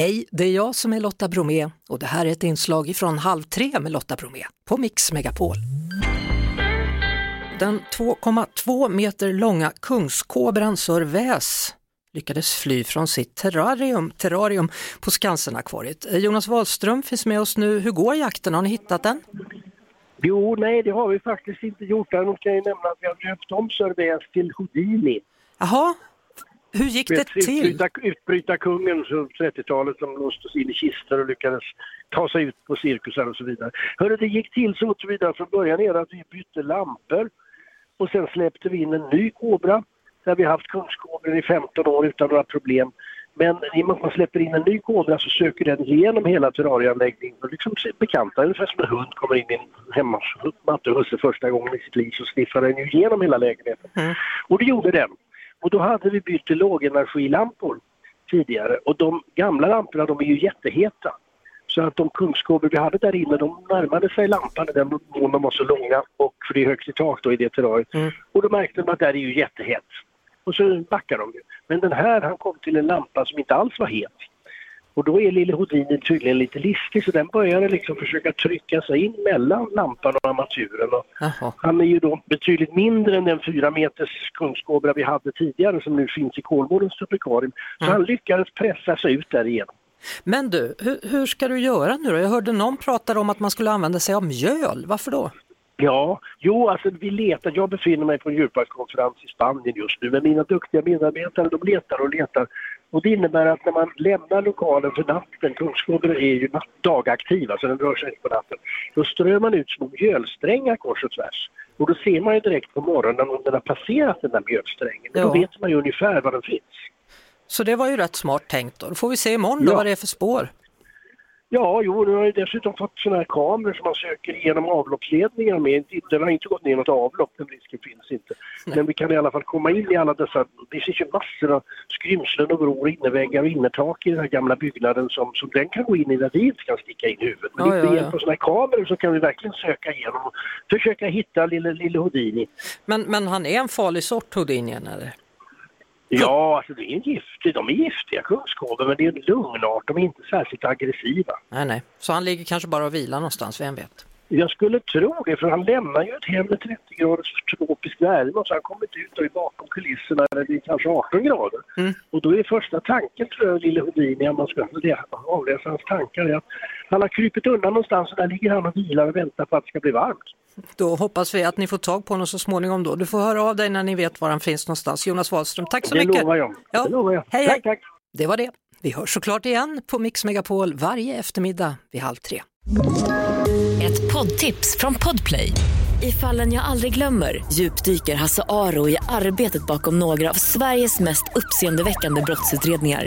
Hej, det är jag som är Lotta Bromé och det här är ett inslag från Halv tre med Lotta Bromé på Mix Megapol. Den 2,2 meter långa kungskobran Sir Väs lyckades fly från sitt terrarium, terrarium på Skansenakvariet. Jonas Wahlström finns med oss nu. Hur går jakten? Har ni hittat den? Jo, nej det har vi faktiskt inte gjort. Däremot kan jag nämna att vi har döpt om Sir Väs till Houdini. Jaha, hur gick det till? Utbryta, utbryta kungen på 30-talet som låstes in i kistor och lyckades ta sig ut på cirkusar och så vidare. Hörru, det gick till så vidare från början är att vi bytte lampor och sen släppte vi in en ny kobra. Där vi haft kungskobran i 15 år utan några problem. Men i och med att man släpper in en ny kobra så söker den igenom hela terrarieanläggningen och liksom bekanta ungefär som en hund kommer in i en hemmamattehusse första gången i sitt liv så sniffar den ju igenom hela lägenheten. Mm. Och det gjorde den. Och då hade vi bytt till lågenergilampor tidigare och de gamla lamporna de är ju jätteheta. Så att de kungskobror vi hade där inne de närmade sig lampan i den mån de var så långa och för det är högt i tak då i det terrariet. Mm. Och då märkte de att där är ju jättehett. Och så backar de. Men den här han kom till en lampa som inte alls var het. Och då är lille Houdini tydligen lite listig så den började liksom försöka trycka sig in mellan lampan och armaturen. Och han är ju då betydligt mindre än den fyra meters kungskobra vi hade tidigare som nu finns i Kolmårdens tropikarium. Så mm. han lyckades pressa sig ut därigenom. Men du, hur, hur, ska du göra nu då? Jag hörde någon prata om att man skulle använda sig av mjöl. Varför då? Ja, jo alltså vi letar. Jag befinner mig på en djurparkskonferens i Spanien just nu men mina duktiga medarbetare de letar och letar. Och det innebär att när man lämnar lokalen för natten, kungskobror är ju dagaktiva så den rör sig inte på natten, då strör man ut små mjölsträngar kors och tvärs. Och då ser man ju direkt på morgonen om den har passerat den där mjölsträngen. Ja. Då vet man ju ungefär var den finns. Så det var ju rätt smart tänkt då. Då får vi se imorgon då ja. vad det är för spår. Ja, jo, nu har jag dessutom fått sådana här kameror som man söker igenom avloppsledningar med. Den har inte gått ner något avlopp, den risken finns inte. Nej. Men vi kan i alla fall komma in i alla dessa, det finns ju massor av skrymslen och vrår, innerväggar och innertak i den här gamla byggnaden som, som den kan gå in i där vi inte kan sticka in huvudet. Men ja, med ja, hjälp av sådana här kameror så kan vi verkligen söka igenom och försöka hitta lille, lille Houdini. Men, men han är en farlig sort Houdini eller? Ja, alltså det är en giftig, de är giftiga kungskobor men det är en lugnart, de är inte särskilt aggressiva. Nej, nej. Så han ligger kanske bara och vilar någonstans, vem vet? Jag skulle tro det, för han lämnar ju ett hem med 30 graders tropisk värme och så har han kommit ut och är bakom kulisserna där det är kanske 18 grader. Mm. Och då är första tanken, tror jag, lille Houdini, om man ska avläsa hans tankar, är att han har krypit undan någonstans och där ligger han och vilar och väntar på att det ska bli varmt. Då hoppas vi att ni får tag på honom så småningom då. Du får höra av dig när ni vet var han finns någonstans. Jonas Wahlström, tack så det mycket. Lovar jag. Ja. Det lovar jag. Hej, tack, tack. Det var det. Vi hörs såklart igen på Mix Megapol varje eftermiddag vid halv tre. Ett poddtips från Podplay. I fallen jag aldrig glömmer djupdyker Hasse Aro i arbetet bakom några av Sveriges mest uppseendeväckande brottsutredningar